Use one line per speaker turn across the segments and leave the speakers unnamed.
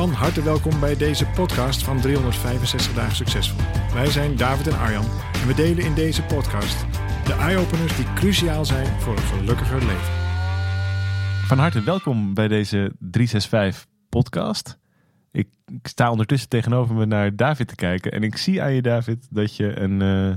Van harte welkom bij deze podcast van 365 dagen succesvol. Wij zijn David en Arjan en we delen in deze podcast de eye-openers die cruciaal zijn voor een gelukkiger leven.
Van harte welkom bij deze 365 podcast. Ik, sta ondertussen tegenover me naar David te kijken en ik zie aan je David dat je een, eh,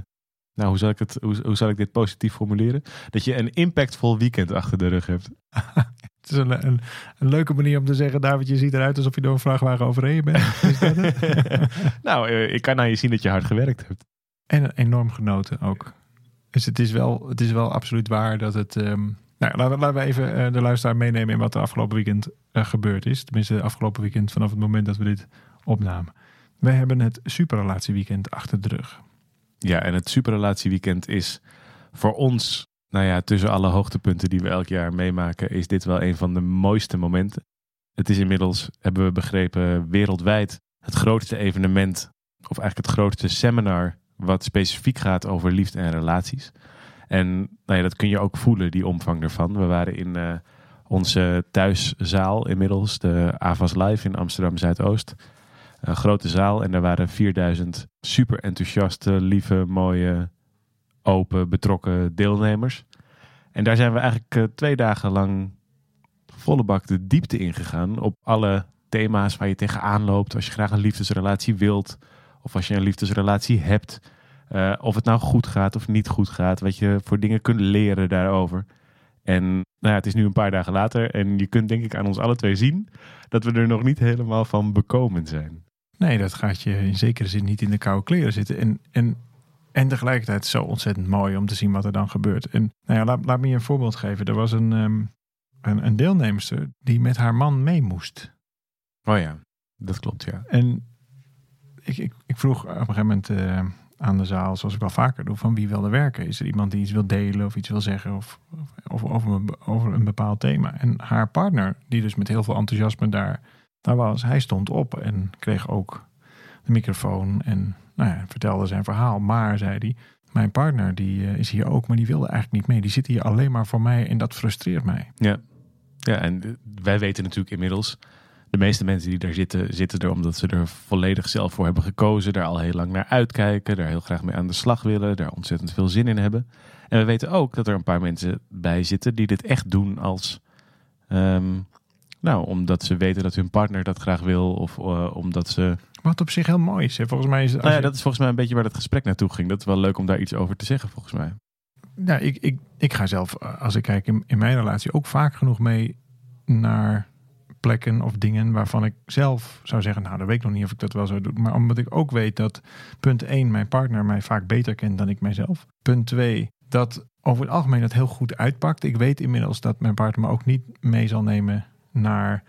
nou hoe zal ik het, hoe, hoe zal ik dit positief formuleren? Dat je een impactvol weekend achter de rug hebt.
Het is een, een, een, leuke manier om te zeggen, David, je ziet eruit alsof je door een vrachtwagen overreden bent. Is dat het?
nou, eh, ik kan aan je zien dat je hard gewerkt hebt.
En enorm genoten ook. Dus het is wel, het is wel absoluut waar dat het... Um, nou, laten, laten we even uh, de luisteraar meenemen in wat er afgelopen weekend uh, gebeurd is. Tenminste, afgelopen weekend vanaf het moment dat we dit opnamen. We hebben het superrelatieweekend achter de rug.
Ja, en het superrelatieweekend is voor ons nou ja, tussen alle hoogtepunten die we elk jaar meemaken, is dit wel een van de mooiste momenten. Het is inmiddels, hebben we begrepen, wereldwijd het grootste evenement, of eigenlijk het grootste seminar, wat specifiek gaat over liefde en relaties. En nou ja, dat kun je ook voelen, die omvang ervan. We waren in uh, onze thuiszaal inmiddels, de AVAS Live in Amsterdam Zuidoost. Een grote zaal en daar waren 4000 super enthousiaste, lieve, mooie open, betrokken deelnemers. En daar zijn we eigenlijk uh, twee dagen lang volle bak de diepte ingegaan op alle thema's waar je tegenaan loopt als je graag een liefdesrelatie wilt of als je een liefdesrelatie hebt. Uh, of het nou goed gaat of niet goed gaat, wat je voor dingen kunt leren daarover. En nou ja, het is nu een paar dagen later en je kunt denk ik aan ons alle twee zien dat we er nog niet helemaal van bekomen zijn.
Nee, dat gaat je in zekere zin niet in de koude kleren zitten. En, en en tegelijkertijd zo ontzettend mooi om te zien wat er dan gebeurt. En nou ja, laat, laat me je een voorbeeld geven. Er was een, um, een, een deelnemster die met haar man mee moest.
Oh ja, dat klopt ja.
En ik, ik, ik vroeg op een gegeven moment uh, aan de zaal, zoals ik wel vaker doe, van wie wilde werken? Is er iemand die iets wil delen of iets wil zeggen of, of, over, een, over een bepaald thema? En haar partner, die dus met heel veel enthousiasme daar, daar was, hij stond op en kreeg ook de microfoon en nou ja, vertelde zijn verhaal. Maar, zei hij, mijn partner die uh, is hier ook, maar die wilde eigenlijk niet mee. Die zit hier alleen maar voor mij en dat frustreert mij.
Ja, ja en wij weten natuurlijk inmiddels... De meeste mensen die daar zitten, zitten er omdat ze er volledig zelf voor hebben gekozen. Daar al heel lang naar uitkijken. Daar heel graag mee aan de slag willen. Daar ontzettend veel zin in hebben. En we weten ook dat er een paar mensen bij zitten die dit echt doen als... Um, nou, omdat ze weten dat hun partner dat graag wil. Of uh, omdat ze
wat op zich heel mooi is. Hè? Volgens mij is
nou ja, dat is volgens mij een beetje waar het gesprek naartoe ging. Dat is wel leuk om daar iets over te zeggen, volgens mij.
Ja, ik, ik, ik ga zelf, eh, als ik kijk in, in mijn relatie, ook vaak genoeg mee naar plekken of dingen waarvan ik zelf zou zeggen, nou, dan weet ik nog niet of ik dat wel zou doen. Maar omdat ik ook weet dat punt 1, mijn partner mij vaak beter kent dan ik mijzelf. Punt 2, dat over het algemeen het heel goed uitpakt. Ik weet inmiddels dat mijn partner me ook niet mee zal nemen naar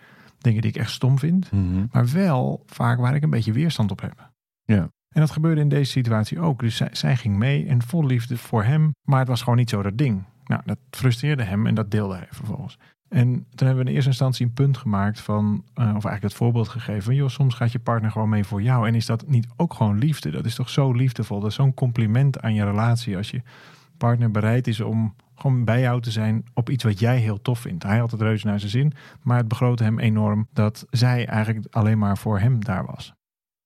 dingen die ik echt stom vind.
Mhm.
Maar wel vaak waar ik een beetje weerstand op heb.
Ja.
En dat gebeurde in deze situatie ook. Dus zij, zij, ging mee en vol liefde voor hem. Maar het was gewoon niet zo dat ding. Nou, dat frustreerde hem en dat deelde hij vervolgens. En toen hebben we in eerste instantie een punt gemaakt van, uh, of eigenlijk het voorbeeld gegeven van, joh, soms gaat je partner gewoon mee voor jou. En is dat niet ook gewoon liefde? Dat is toch zo liefdevol? Dat is zo'n compliment aan je relatie als je partner bereid is om gewoon bij jou te zijn op iets wat jij heel tof vindt. Hij had het reuze naar zijn zin, maar het begrootte hem enorm dat zij eigenlijk alleen maar voor hem daar was.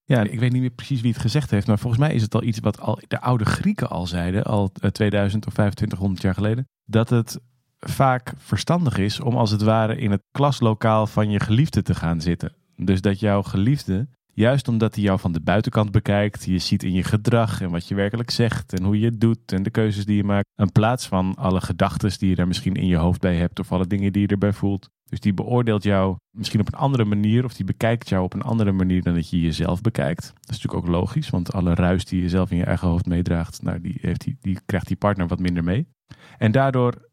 Ja, ik weet niet meer precies wie het gezegd heeft, maar volgens mij is het al iets wat al de oude Grieken al zeiden, al 2000 of 2500 jaar geleden, dat het vaak verstandig is om als het ware in het klaslokaal van je geliefde te gaan zitten. Dus dat jouw geliefde Juist omdat hij jou van de buitenkant bekijkt, je ziet in je gedrag en wat je werkelijk zegt en hoe je het doet en de keuzes die je maakt. In plaats van alle gedachten die je daar misschien in je hoofd bij hebt of alle dingen die je erbij voelt. Dus die beoordeelt jou misschien op een andere manier of die bekijkt jou op een andere manier dan dat je jezelf bekijkt. Dat is natuurlijk ook logisch, want alle ruis die je zelf in je eigen hoofd meedraagt, nou, die, heeft die, die krijgt die partner wat minder mee. En daardoor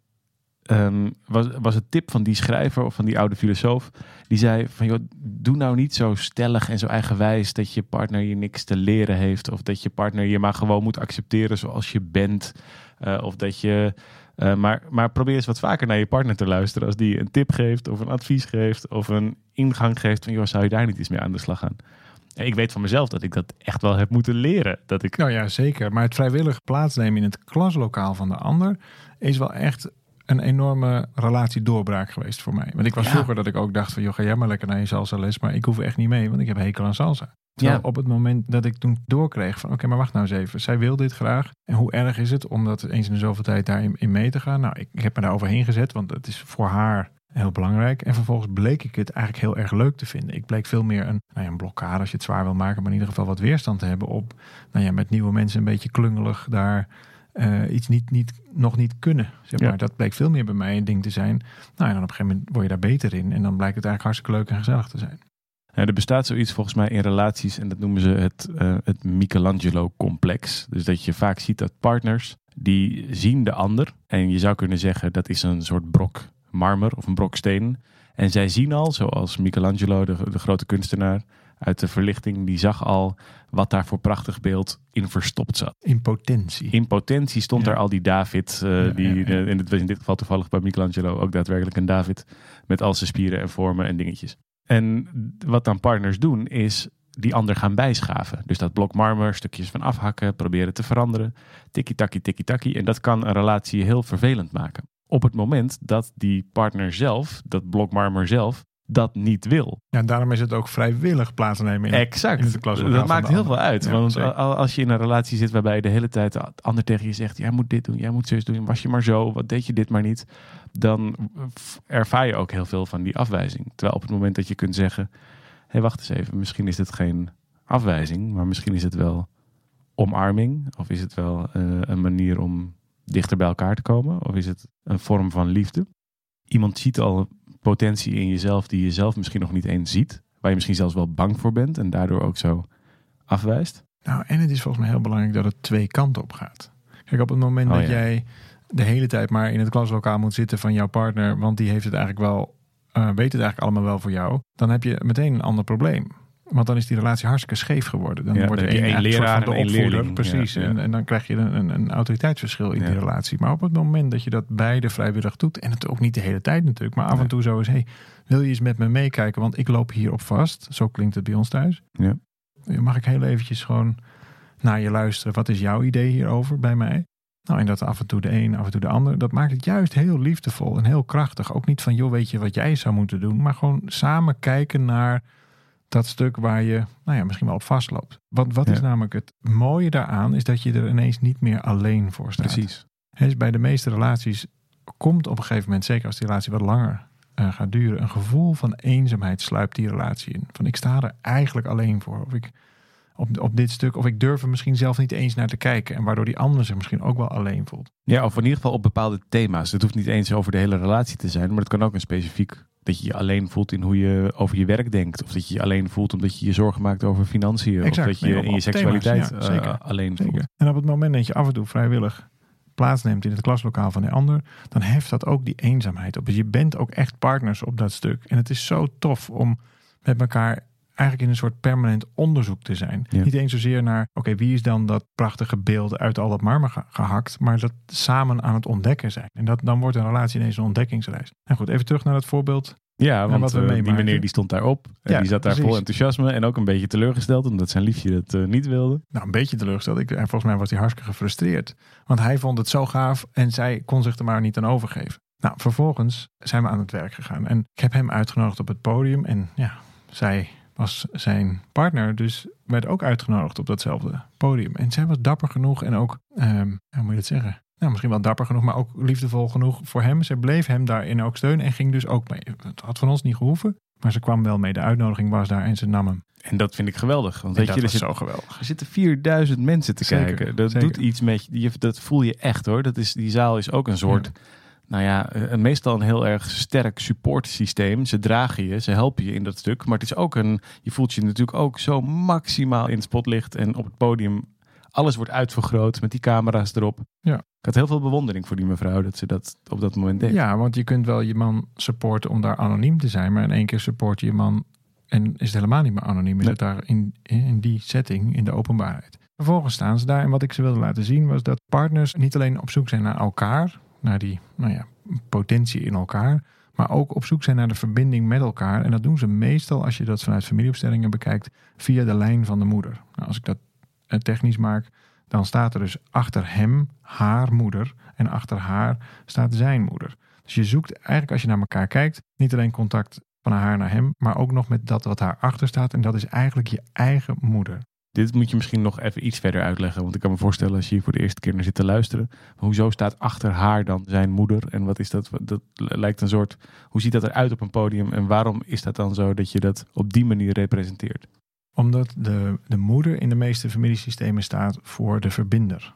um, was, was het tip van die schrijver of van die oude filosoof. Die zei van joh, doe nou niet zo stellig en zo eigenwijs dat je partner je niks te leren heeft. Of dat je partner je maar gewoon moet accepteren zoals je bent. Uh, of dat je. Uh, maar, maar probeer eens wat vaker naar je partner te luisteren. Als die een tip geeft of een advies geeft of een ingang geeft van joh, zou je daar niet eens mee aan de slag gaan. En ik weet van mezelf dat ik dat echt wel heb moeten leren. Dat ik...
Nou ja, zeker. Maar het vrijwillig plaatsnemen in het klaslokaal van de ander is wel echt een enorme relatiedoorbraak geweest voor mij. Want ik was
Ja.
vroeger dat ik ook dacht van... joh, ga jij maar lekker naar je salsa les. Maar ik hoef echt niet mee, want ik heb hekel aan salsa. Terwijl
Ja.
op het moment dat ik toen doorkreeg van... oké, maar wacht nou eens even. Zij wil dit graag. En hoe erg is het om dat eens in de zoveel tijd daarin in mee te gaan? Nou, ik, ik heb me daar overheen gezet, want het is voor haar heel belangrijk. En vervolgens bleek ik het eigenlijk heel erg leuk te vinden. Ik bleek veel meer een, nou ja, een blokkade als je het zwaar wil maken... maar in ieder geval wat weerstand te hebben op... nou ja, met nieuwe mensen een beetje klungelig daar... eh, iets niet, niet, nog niet kunnen. Zeg
Ja.
maar. Dat bleek veel meer bij mij een ding te zijn. Nou, en dan op een gegeven moment word je daar beter in. En dan blijkt het eigenlijk hartstikke leuk en gezellig te zijn.
Ja, er bestaat zoiets volgens mij in relaties en dat noemen ze het, eh, het Michelangelo-complex. Dus dat je vaak ziet dat partners die zien de ander en je zou kunnen zeggen dat is een soort brok marmer of een brok steen. En zij zien al, zoals Michelangelo, de, de grote kunstenaar uit de verlichting, die zag al wat daar voor prachtig beeld in verstopt zat.
In potentie.
In potentie stond
Ja.
daar al die David, eh,
Ja,
die,
ja,
eh, in, het, was in dit geval toevallig bij Michelangelo ook daadwerkelijk een David, met al zijn spieren en vormen en dingetjes. En wat dan partners doen, is die ander gaan bijschaven. Dus dat blok marmer, stukjes van afhakken, proberen te veranderen. Tikkie-takkie, tikkie-takkie. En dat kan een relatie heel vervelend maken. Op het moment dat die partner zelf, dat blok marmer zelf, dat niet wil.
Ja, daarom is het ook vrijwillig plaatsnemen. In
Exact.
in het klaslokaal
dat maakt heel veel uit.
Ja,
want
zeker.
als je in een relatie zit waarbij de hele tijd de ander tegen je zegt: jij moet dit doen, jij moet zus doen, was je maar zo, wat deed je dit maar niet, dan ervaar je ook heel veel van die afwijzing. Terwijl op het moment dat je kunt zeggen: hé, hey, wacht eens even, misschien is dit geen afwijzing, maar misschien is het wel omarming, of is het wel eh, een manier om dichter bij elkaar te komen, of is het een vorm van liefde. Iemand ziet al potentie in jezelf die je zelf misschien nog niet eens ziet, waar je misschien zelfs wel bang voor bent en daardoor ook zo afwijst.
Nou, en het is volgens mij heel belangrijk dat het twee kanten op gaat. Kijk, op het moment
Oh,
dat
ja.
jij de hele tijd maar in het klaslokaal moet zitten van jouw partner, want die heeft het eigenlijk wel, eh, weet het eigenlijk allemaal wel voor jou, dan heb je meteen een ander probleem. Want dan is die relatie hartstikke scheef geworden. Dan
Ja,
wordt er één
leraar
van de
en
opvoeder. Precies.
Ja, ja.
En, en dan krijg je een, een, autoriteitsverschil in die relatie. Maar op het moment dat je dat beide vrijwillig doet, en het ook niet de hele tijd natuurlijk, maar af en toe zo is, hey, wil je eens met me meekijken? Want ik loop hierop vast. Zo klinkt het bij ons thuis.
Ja.
Mag ik heel eventjes gewoon naar je luisteren? Wat is jouw idee hierover bij mij? Nou, en dat af en toe de een, af en toe de ander. Dat maakt het juist heel liefdevol en heel krachtig. Ook niet van, joh, weet je wat jij zou moeten doen? Maar gewoon samen kijken naar dat stuk waar je, nou ja, misschien wel op vastloopt. Want wat is namelijk het mooie daaraan? Is dat je er ineens niet meer alleen voor staat.
Precies.
Dus bij de meeste relaties komt op een gegeven moment, zeker als die relatie wat langer eh, gaat duren, een gevoel van eenzaamheid sluipt die relatie in. Van ik sta er eigenlijk alleen voor. Of ik op, op dit stuk, of ik durf er misschien zelf niet eens naar te kijken. En waardoor die ander zich misschien ook wel alleen voelt.
Ja, of in ieder geval op bepaalde thema's. Het hoeft niet eens over de hele relatie te zijn, maar het kan ook een specifiek dat je je alleen voelt in hoe je over je werk denkt. Of dat je je alleen voelt omdat je je zorgen maakt over financiën.
Exact.
Of dat je
Nee, op-
in je
thema's,
seksualiteit
ja,
eh, alleen voelt.
En op het moment dat je af en toe vrijwillig plaatsneemt in het klaslokaal van de ander, dan heft dat ook die eenzaamheid op. Dus je bent ook echt partners op dat stuk. En het is zo tof om met elkaar eigenlijk in een soort permanent onderzoek te zijn.
Ja.
Niet eens zozeer naar, oké, wie is dan dat prachtige beeld uit al dat marmer ge- gehakt, maar dat samen aan het ontdekken zijn. En dat, dan wordt een relatie ineens een ontdekkingsreis. Nou goed, even terug naar dat voorbeeld.
Ja, want
wat we
eh, die meneer die stond daarop. En
Ja,
die zat daar
precies.
vol enthousiasme en ook een beetje teleurgesteld omdat zijn liefje dat eh, niet wilde.
Nou, een beetje teleurgesteld. Ik, en volgens mij was hij hartstikke gefrustreerd. Want hij vond het zo gaaf en zij kon zich er maar niet aan overgeven. Nou, vervolgens zijn we aan het werk gegaan. En ik heb hem uitgenodigd op het podium. En ja, zij was zijn partner, dus werd ook uitgenodigd op datzelfde podium. En zij was dapper genoeg en ook, ehm, hoe moet je dat zeggen? Nou, misschien wel dapper genoeg, maar ook liefdevol genoeg voor hem. Ze bleef hem daarin ook steunen en ging dus ook mee. Het had van ons niet gehoeven, maar ze kwam wel mee. De uitnodiging was daar en ze nam hem.
En dat vind ik geweldig. Want weet
dat
je, er,
was
zit,
zo geweldig.
er zitten 4000 mensen te
Zeker,
kijken. Dat
zeker.
doet iets met je. je- Dat voel je echt hoor. Dat is, die zaal is ook een soort, nou ja, eh, meestal een heel erg sterk supportsysteem. Ze dragen je, ze helpen je in dat stuk. Maar het is ook een, je voelt je natuurlijk ook zo maximaal in het spotlicht en op het podium. Alles wordt uitvergroot met die camera's erop.
Ja.
Ik had heel veel bewondering voor die mevrouw dat ze dat op dat moment deed.
Ja, want je kunt wel je man supporten om daar anoniem te zijn, maar in één keer support je je man en is het helemaal niet meer anoniem. Is
Nee.
het daar in, in die setting, in de openbaarheid. Vervolgens staan ze daar en wat ik ze wilde laten zien was dat partners niet alleen op zoek zijn naar elkaar, naar die nou ja, potentie in elkaar, maar ook op zoek zijn naar de verbinding met elkaar. En dat doen ze meestal, als je dat vanuit familieopstellingen bekijkt, via de lijn van de moeder. Nou, als ik dat eh, technisch maak, dan staat er dus achter hem haar moeder en achter haar staat zijn moeder. Dus je zoekt eigenlijk als je naar elkaar kijkt, niet alleen contact van haar naar hem, maar ook nog met dat wat haar achter staat. En dat is eigenlijk je eigen moeder.
Dit moet je misschien nog even iets verder uitleggen. Want ik kan me voorstellen als je hier voor de eerste keer naar zit te luisteren. Hoezo staat achter haar dan zijn moeder? En wat is dat? Dat lijkt een soort. Hoe ziet dat eruit op een podium? En waarom is dat dan zo dat je dat op die manier representeert?
Omdat de, de moeder in de meeste familiesystemen staat voor de verbinder.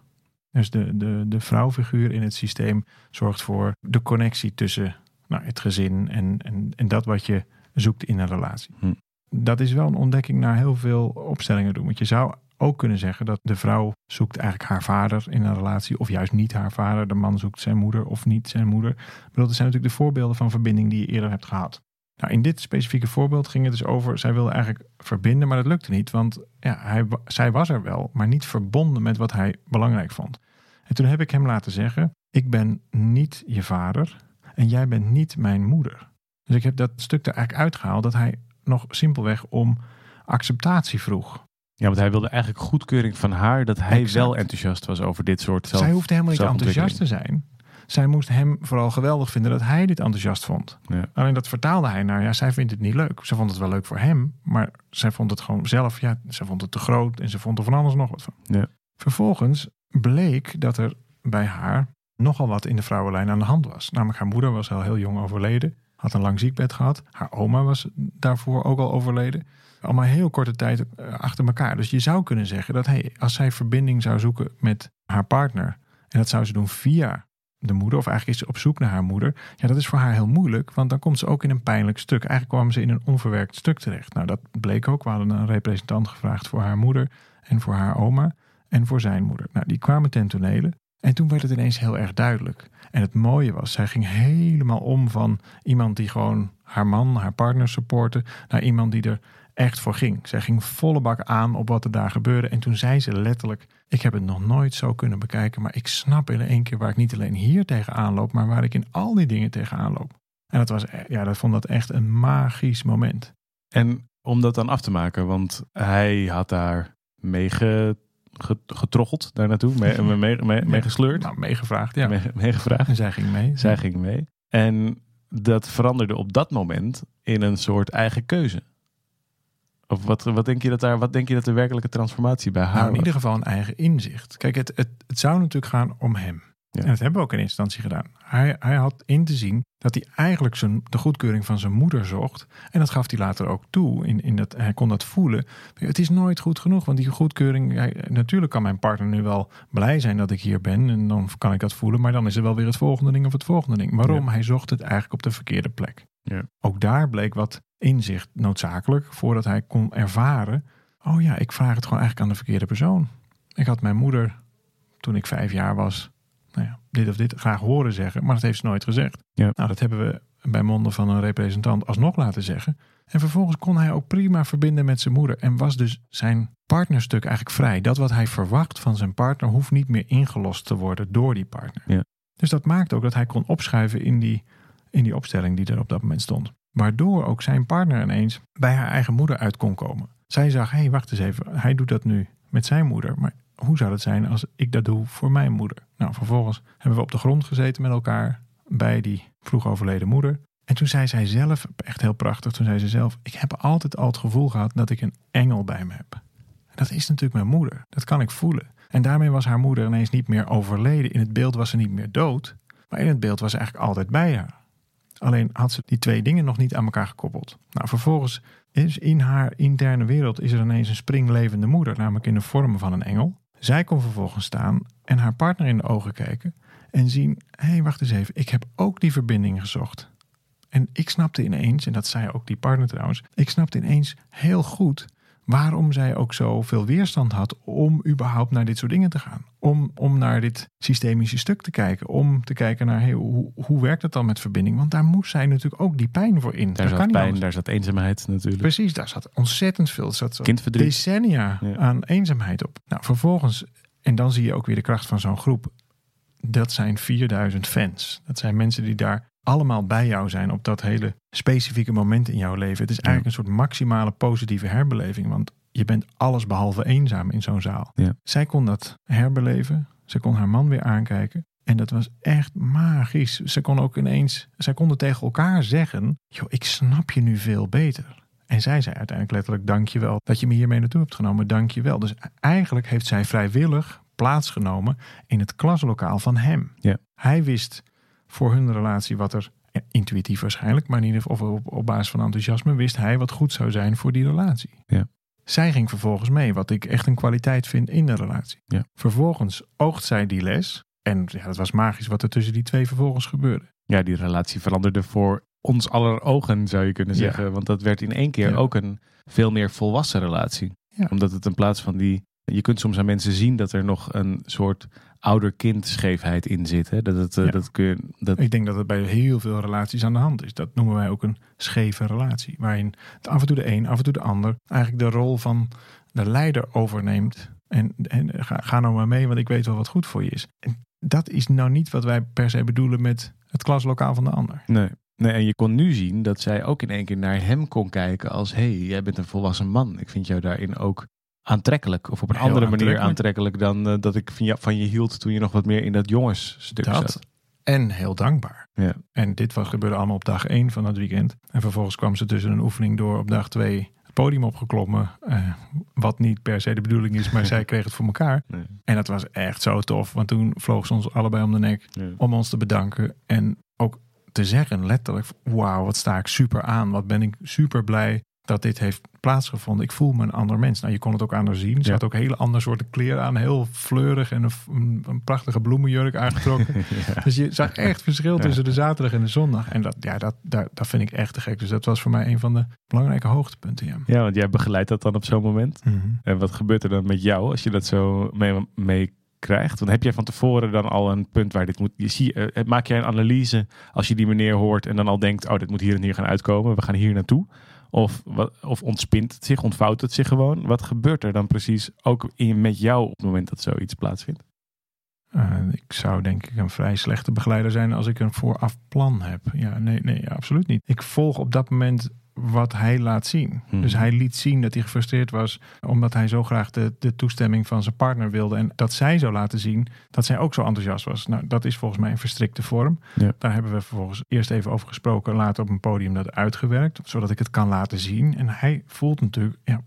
Dus de, de, de vrouwfiguur in het systeem zorgt voor de connectie tussen nou, het gezin en, en, en dat wat je zoekt in een relatie. Hm. Dat is wel een ontdekking naar heel veel opstellingen doen. Want je zou ook kunnen zeggen dat de vrouw zoekt eigenlijk haar vader in een relatie, of juist niet haar vader. De man zoekt zijn moeder of niet zijn moeder. Maar dat zijn natuurlijk de voorbeelden van verbinding die je eerder hebt gehad. Nou, in dit specifieke voorbeeld ging het dus over, zij wilde eigenlijk verbinden, maar dat lukte niet. Want ja, hij, zij was er wel, maar niet verbonden met wat hij belangrijk vond. En toen heb ik hem laten zeggen, ik ben niet je vader en jij bent niet mijn moeder. Dus ik heb dat stuk er eigenlijk uitgehaald dat hij nog simpelweg om acceptatie vroeg.
Ja, want hij wilde eigenlijk goedkeuring van haar dat hij wel enthousiast was over dit soort zelf.
Zij hoefde helemaal niet enthousiast te zijn. Zij moest hem vooral geweldig vinden dat hij dit enthousiast vond. Ja. Alleen dat vertaalde hij naar, ja, zij vindt het niet leuk. Ze vond het wel leuk voor hem, maar zij vond het gewoon zelf, ja, ze vond het te groot en ze vond er van alles nog wat van. Ja. Vervolgens bleek dat er bij haar nogal wat in de vrouwenlijn aan de hand was. Namelijk haar moeder was al heel jong overleden, had een lang ziekbed gehad. Haar oma was daarvoor ook al overleden. Allemaal heel korte tijd eh, achter elkaar. Dus je zou kunnen zeggen dat hey, als zij verbinding zou zoeken met haar partner, en dat zou ze doen via de moeder, of eigenlijk is ze op zoek naar haar moeder. Ja, dat is voor haar heel moeilijk, want dan komt ze ook in een pijnlijk stuk. Eigenlijk kwam ze in een onverwerkt stuk terecht. Nou, dat bleek ook. We hadden een representant gevraagd voor haar moeder en voor haar oma en voor zijn moeder. Nou, die kwamen ten tonele. En toen werd het ineens heel erg duidelijk. En het mooie was, zij ging helemaal om van iemand die gewoon haar man, haar partner supportte, naar iemand die er echt voor ging. Zij ging volle bak aan op wat er daar gebeurde. En toen zei ze letterlijk: Ik heb het nog nooit zo kunnen bekijken, maar ik snap in één keer waar ik niet alleen hier tegenaan loop, maar waar ik in al die dingen tegenaan loop. En dat was, ja, dat vond dat echt een magisch moment.
En om dat dan af te maken, want hij had daar mee getroggeld daar naartoe, mee, mee, mee, mee.
Nou, meegevraagd, ja.
Mee, meegevraagd.
En zij ging mee.
Zij ging mee. En dat veranderde op dat moment in een soort eigen keuze. Of wat, wat, denk je dat daar, wat denk je dat de werkelijke transformatie bij haar
nou, In ieder geval een eigen inzicht. Kijk, het, het, het zou natuurlijk gaan om hem. En dat hebben we ook in instantie gedaan. Hij, hij had in te zien dat hij eigenlijk zijn, de goedkeuring van zijn moeder zocht. En dat gaf hij later ook toe. In, in dat, hij kon dat voelen. Het is nooit goed genoeg. Want die goedkeuring. Hij, natuurlijk kan mijn partner nu wel blij zijn dat ik hier ben. En dan kan ik dat voelen. Maar dan is er wel weer het volgende ding of het volgende ding. Waarom? Hij zocht het eigenlijk op de verkeerde plek. Ja. Ook daar bleek wat inzicht noodzakelijk. Voordat hij kon ervaren. Oh ja, ik vraag het gewoon eigenlijk aan de verkeerde persoon. Ik had mijn moeder toen ik vijf jaar was nou ja, dit of dit graag horen zeggen, maar dat heeft ze nooit gezegd. Ja. Nou, dat hebben we bij monden van een representant alsnog laten zeggen. En vervolgens kon hij ook prima verbinden met zijn moeder en was dus zijn partnerstuk eigenlijk vrij. Dat wat hij verwacht van zijn partner hoeft niet meer ingelost te worden door die partner. Ja. Dus dat maakt ook dat hij kon opschuiven in die, in die opstelling die er op dat moment stond. Waardoor ook zijn partner ineens bij haar eigen moeder uit kon komen. Zij zag, hé, hey, wacht eens even, hij doet dat nu met zijn moeder. Maar hoe zou het zijn als ik dat doe voor mijn moeder? Nou, vervolgens hebben we op de grond gezeten met elkaar bij die vroeg overleden moeder. En toen zei zij zelf, echt heel prachtig, toen zei ze zelf: Ik heb altijd al het gevoel gehad dat ik een engel bij me heb. Dat is natuurlijk mijn moeder, dat kan ik voelen. En daarmee was haar moeder ineens niet meer overleden. In het beeld was ze niet meer dood, maar in het beeld was ze eigenlijk altijd bij haar. Alleen had ze die twee dingen nog niet aan elkaar gekoppeld. Nou, vervolgens is in haar interne wereld is er ineens een springlevende moeder, namelijk in de vorm van een engel. Zij kon vervolgens staan en haar partner in de ogen kijken en zien: hé, wacht eens even, ik heb ook die verbinding gezocht. En ik snapte ineens, en dat zei ook die partner trouwens, ik snapte ineens heel goed waarom zij ook zoveel weerstand had om überhaupt naar dit soort dingen te gaan. Om, om naar dit systemische stuk te kijken. Om te kijken naar hey, hoe, hoe werkt het dan met verbinding. Want daar moest zij natuurlijk ook die pijn voor in.
Daar dat zat pijn, daar zat eenzaamheid natuurlijk.
Precies, daar zat ontzettend veel. Zat decennia aan eenzaamheid op. Nou, vervolgens, en dan zie je ook weer de kracht van zo'n groep. Dat zijn 4000 fans. Dat zijn mensen die daar allemaal bij jou zijn op dat hele specifieke moment in jouw leven. Het is eigenlijk een soort maximale positieve herbeleving. Want je bent alles behalve eenzaam in zo'n zaal.
Ja.
Zij kon dat herbeleven. Ze kon haar man weer aankijken. En dat was echt magisch. Ze kon ook ineens, zij konden tegen elkaar zeggen: Joh, ik snap je nu veel beter. En zij zei uiteindelijk letterlijk: Dankjewel dat je me hiermee naartoe hebt genomen. Dankjewel. Dus eigenlijk heeft zij vrijwillig plaatsgenomen in het klaslokaal van hem.
Ja.
Hij wist voor hun relatie wat er, intuïtief waarschijnlijk, maar in ieder geval op, op basis van enthousiasme, wist hij wat goed zou zijn voor die relatie.
Ja.
Zij ging vervolgens mee, wat ik echt een kwaliteit vind in de relatie.
Ja.
Vervolgens oogt zij die les. En ja, dat was magisch wat er tussen die twee vervolgens gebeurde.
Ja, die relatie veranderde voor ons aller ogen, zou je kunnen
Ja.
zeggen. Want dat werd in één keer ook een veel meer volwassen relatie. Omdat het in plaats van die... Je kunt soms aan mensen zien dat er nog een soort ouder-kind scheefheid in zit. Hè? Dat, het, eh,
Ja.
dat kun je, dat,
Ik denk dat het bij heel veel relaties aan de hand is. Dat noemen wij ook een scheve relatie. Waarin het af en toe de een, af en toe de ander eigenlijk de rol van de leider overneemt. En, en ga, ga nou maar mee, want ik weet wel wat goed voor je is. En dat is nou niet wat wij per se bedoelen met het klaslokaal van de ander.
nee. Nee, en je kon nu zien dat zij ook in één keer naar hem kon kijken als... hé, hey, jij bent een volwassen man. Ik vind jou daarin ook aantrekkelijk. Of op een
Heel
andere manier
aantrekkelijk.
dan eh, dat ik van je, van je hield... toen je nog wat meer in dat jongensstuk
Dat
zat.
en heel dankbaar.
Ja.
En dit was, gebeurde allemaal op dag 1 van het weekend. En vervolgens kwam ze tussen een oefening door op dag 2 het podium opgeklommen. eh, wat niet per se de bedoeling is, maar zij kreeg het voor elkaar.
Nee.
En dat was echt zo tof. Want toen vloog ze ons allebei om de nek
Ja.
om ons te bedanken. En ook te zeggen letterlijk, wauw, wat sta ik super aan. Wat ben ik super blij dat dit heeft plaatsgevonden. Ik voel me een ander mens. Nou, je kon het ook aan haar zien. Ze
Ja.
had ook hele andere soorten kleren aan. Heel fleurig en een, een, prachtige bloemenjurk aangetrokken.
Ja.
Dus je zag echt verschil tussen de zaterdag en de zondag. En dat, ja, dat, daar, dat vind ik echt te gek. Dus dat was voor mij een van de belangrijke hoogtepunten. Ja.
Ja, want jij begeleidt dat dan op zo'n moment.
Mhm.
En wat gebeurt er dan met jou als je dat zo mee, mee krijgt? Want heb jij van tevoren dan al een punt waar dit moet... Je zie, eh, maak jij een analyse als je die meneer hoort en dan al denkt... oh, dit moet hier en hier gaan uitkomen. We gaan hier naartoe. Of, of ontspint het zich, ontvouwt het zich gewoon? Wat gebeurt er dan precies ook in, met jou op het moment dat zoiets plaatsvindt?
Eh, ik zou denk ik een vrij slechte begeleider zijn als ik een vooraf plan heb. Ja, nee, nee, absoluut niet. Ik volg op dat moment wat hij laat zien.
Mhm.
Dus hij liet zien dat hij gefrustreerd was omdat hij zo graag de, de toestemming van zijn partner wilde. En dat zij zou laten zien dat zij ook zo enthousiast was. Nou, dat is volgens mij een verstrikte vorm.
Ja.
Daar hebben we vervolgens eerst even over gesproken, later op een podium dat uitgewerkt, zodat ik het kan laten zien. En hij voelt natuurlijk, ja,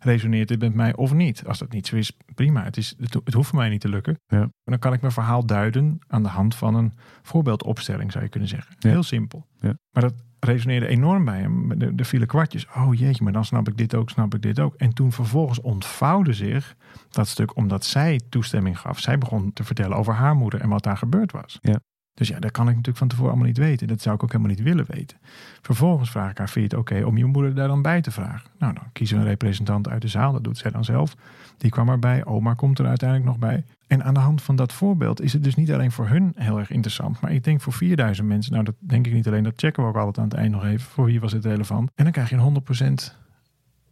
resoneert dit met mij of niet? Als dat niet zo is, prima. Het, is, het, het hoeft voor mij niet te lukken.
Ja.
Maar dan kan ik mijn verhaal duiden aan de hand van een voorbeeldopstelling, zou je kunnen zeggen.
Ja.
Heel simpel.
Ja.
Maar dat resoneerde enorm bij hem. Er, vielen kwartjes. Oh jeetje, maar dan snap ik dit ook, snap ik dit ook. En toen vervolgens ontvouwde zich dat stuk omdat zij toestemming gaf. Zij begon te vertellen over haar moeder en wat daar gebeurd was.
Ja.
Dus ja, dat kan ik natuurlijk van tevoren allemaal niet weten. Dat zou ik ook helemaal niet willen weten. Vervolgens vraag ik haar, vind je het oké om je moeder daar dan bij te vragen? Nou, dan kiezen we een representant uit de zaal. Dat doet zij dan zelf. Die kwam erbij. Oma komt er uiteindelijk nog bij. En aan de hand van dat voorbeeld is het dus niet alleen voor hun heel erg interessant. Maar ik denk voor 4000 mensen. Nou, dat denk ik niet alleen. Dat checken we ook altijd aan het eind nog even. Voor wie was het relevant? En dan krijg je een 100%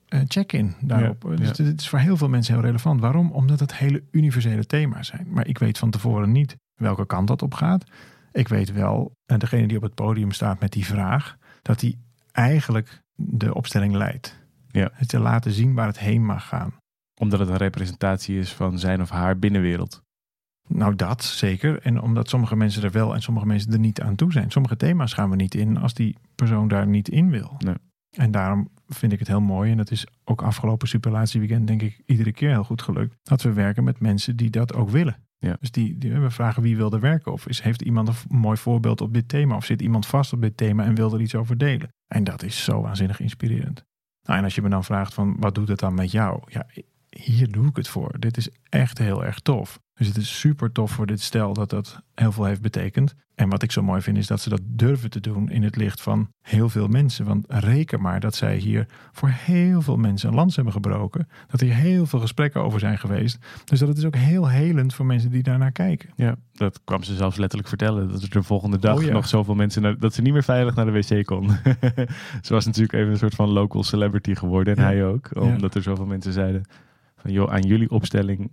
eh, check-in daarop.
Ja,
dus
ja.
dit is voor heel veel mensen heel relevant. Waarom? Omdat het hele universele thema's zijn. Maar ik weet van tevoren niet welke kant dat op gaat. Ik weet wel, en degene die op het podium staat met die vraag, dat die eigenlijk de opstelling leidt.
Ja.
Het te laten zien waar het heen mag gaan.
Omdat het een representatie is van zijn of haar binnenwereld.
Nou, dat zeker. En omdat sommige mensen er wel en sommige mensen er niet aan toe zijn. Sommige thema's gaan we niet in als die persoon daar niet in wil.
Nee.
En daarom vind ik het heel mooi. En dat is ook afgelopen superlatieweekend denk ik iedere keer heel goed gelukt. Dat we werken met mensen die dat ook willen.
Ja.
Dus die, die, we vragen wie wil er werken. Of is, heeft iemand een mooi voorbeeld op dit thema. Of zit iemand vast op dit thema en wil er iets over delen. En dat is zo waanzinnig inspirerend. Nou, en als je me dan vraagt van wat doet het dan met jou? Ja, hier doe ik het voor. Dit is echt heel erg tof. Dus het is super tof voor dit stel dat dat heel veel heeft betekend. En wat ik zo mooi vind is dat ze dat durven te doen in het licht van heel veel mensen. Want reken maar dat zij hier voor heel veel mensen een lans hebben gebroken. Dat er heel veel gesprekken over zijn geweest. Dus dat het is ook heel helend voor mensen die daarnaar kijken.
Ja, dat kwam ze zelfs letterlijk vertellen. Dat er de volgende dag
Oh ja.
nog zoveel mensen... Naar, dat ze niet meer veilig naar de wc kon. ze was natuurlijk even een soort van local celebrity geworden. En
Ja.
hij ook. Omdat er zoveel mensen zeiden... Joh, aan jullie opstelling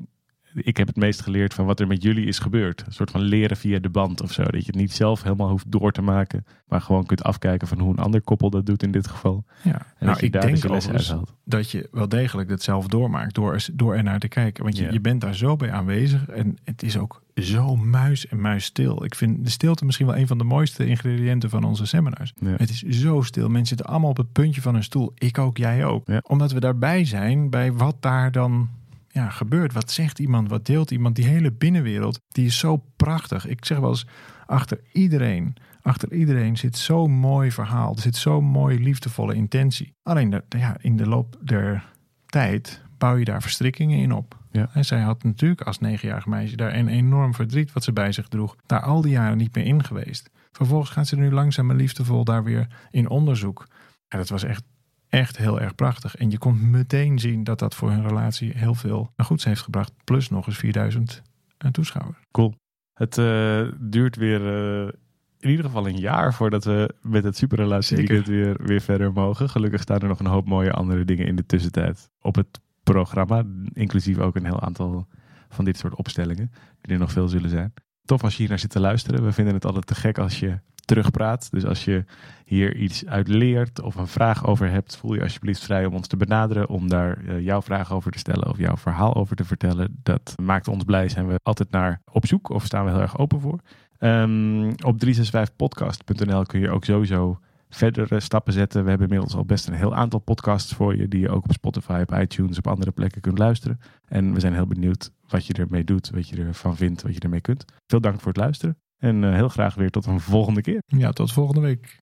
ik heb het meest geleerd van wat er met jullie is gebeurd. Een soort van leren via de band of zo. Dat je het niet zelf helemaal hoeft door te maken. Maar gewoon kunt afkijken van hoe een ander koppel dat doet in dit geval.
Ja,
En
nou,
dat je
ik
daar
denk
dus uithaalt.
dat je wel degelijk dat zelf doormaakt door, er- door er naar te kijken. Want je,
Ja.
je bent daar zo bij aanwezig en het is ook zo muis en muis stil. Ik vind de stilte misschien wel een van de mooiste ingrediënten van onze seminars.
Ja.
Het is zo stil. Mensen zitten allemaal op het puntje van hun stoel. Ik ook, jij ook.
Ja.
Omdat we daarbij zijn bij wat daar dan ja, gebeurt. Wat zegt iemand? Wat deelt iemand? Die hele binnenwereld, die is zo prachtig. Ik zeg wel eens, achter iedereen, achter iedereen zit zo'n mooi verhaal. Er zit zo'n mooie liefdevolle intentie. Alleen de, ja, in de loop der tijd bouw je daar verstrikkingen in op.
Ja.
En zij had natuurlijk als negenjarig meisje daar een enorm verdriet wat ze bij zich droeg. Daar al die jaren niet meer in geweest. Vervolgens gaat ze nu langzaam en liefdevol daar weer in onderzoek. Ja, dat was echt, echt heel erg prachtig. En je kon meteen zien dat dat voor hun relatie heel veel goeds heeft gebracht. Plus nog eens 4000 toeschouwers.
Het eh, duurt weer eh, in ieder geval een jaar voordat we met het superrelatie
Zeker.
weekend weer, weer verder mogen. Gelukkig staan er nog een hoop mooie andere dingen in de tussentijd op het programma. Inclusief ook een heel aantal van dit soort opstellingen, die er nog veel zullen zijn. Tof als je hier naar zit te luisteren. We vinden het altijd te gek als je terugpraat. Dus als je hier iets uit leert of een vraag over hebt, voel je alsjeblieft vrij om ons te benaderen. Om daar eh, jouw vraag over te stellen of jouw verhaal over te vertellen. Dat maakt ons blij. Zijn we altijd naar op zoek of staan we heel erg open voor. Ehm, op 365podcast.nl kun je ook sowieso verdere stappen zetten. We hebben inmiddels al best een heel aantal podcasts voor je. Die je ook op Spotify, op iTunes, op andere plekken kunt luisteren. En we zijn heel benieuwd wat je ermee doet, wat je ervan vindt, wat je ermee kunt. Veel dank voor het luisteren. En eh, heel graag weer tot een volgende keer.
Ja, tot volgende week.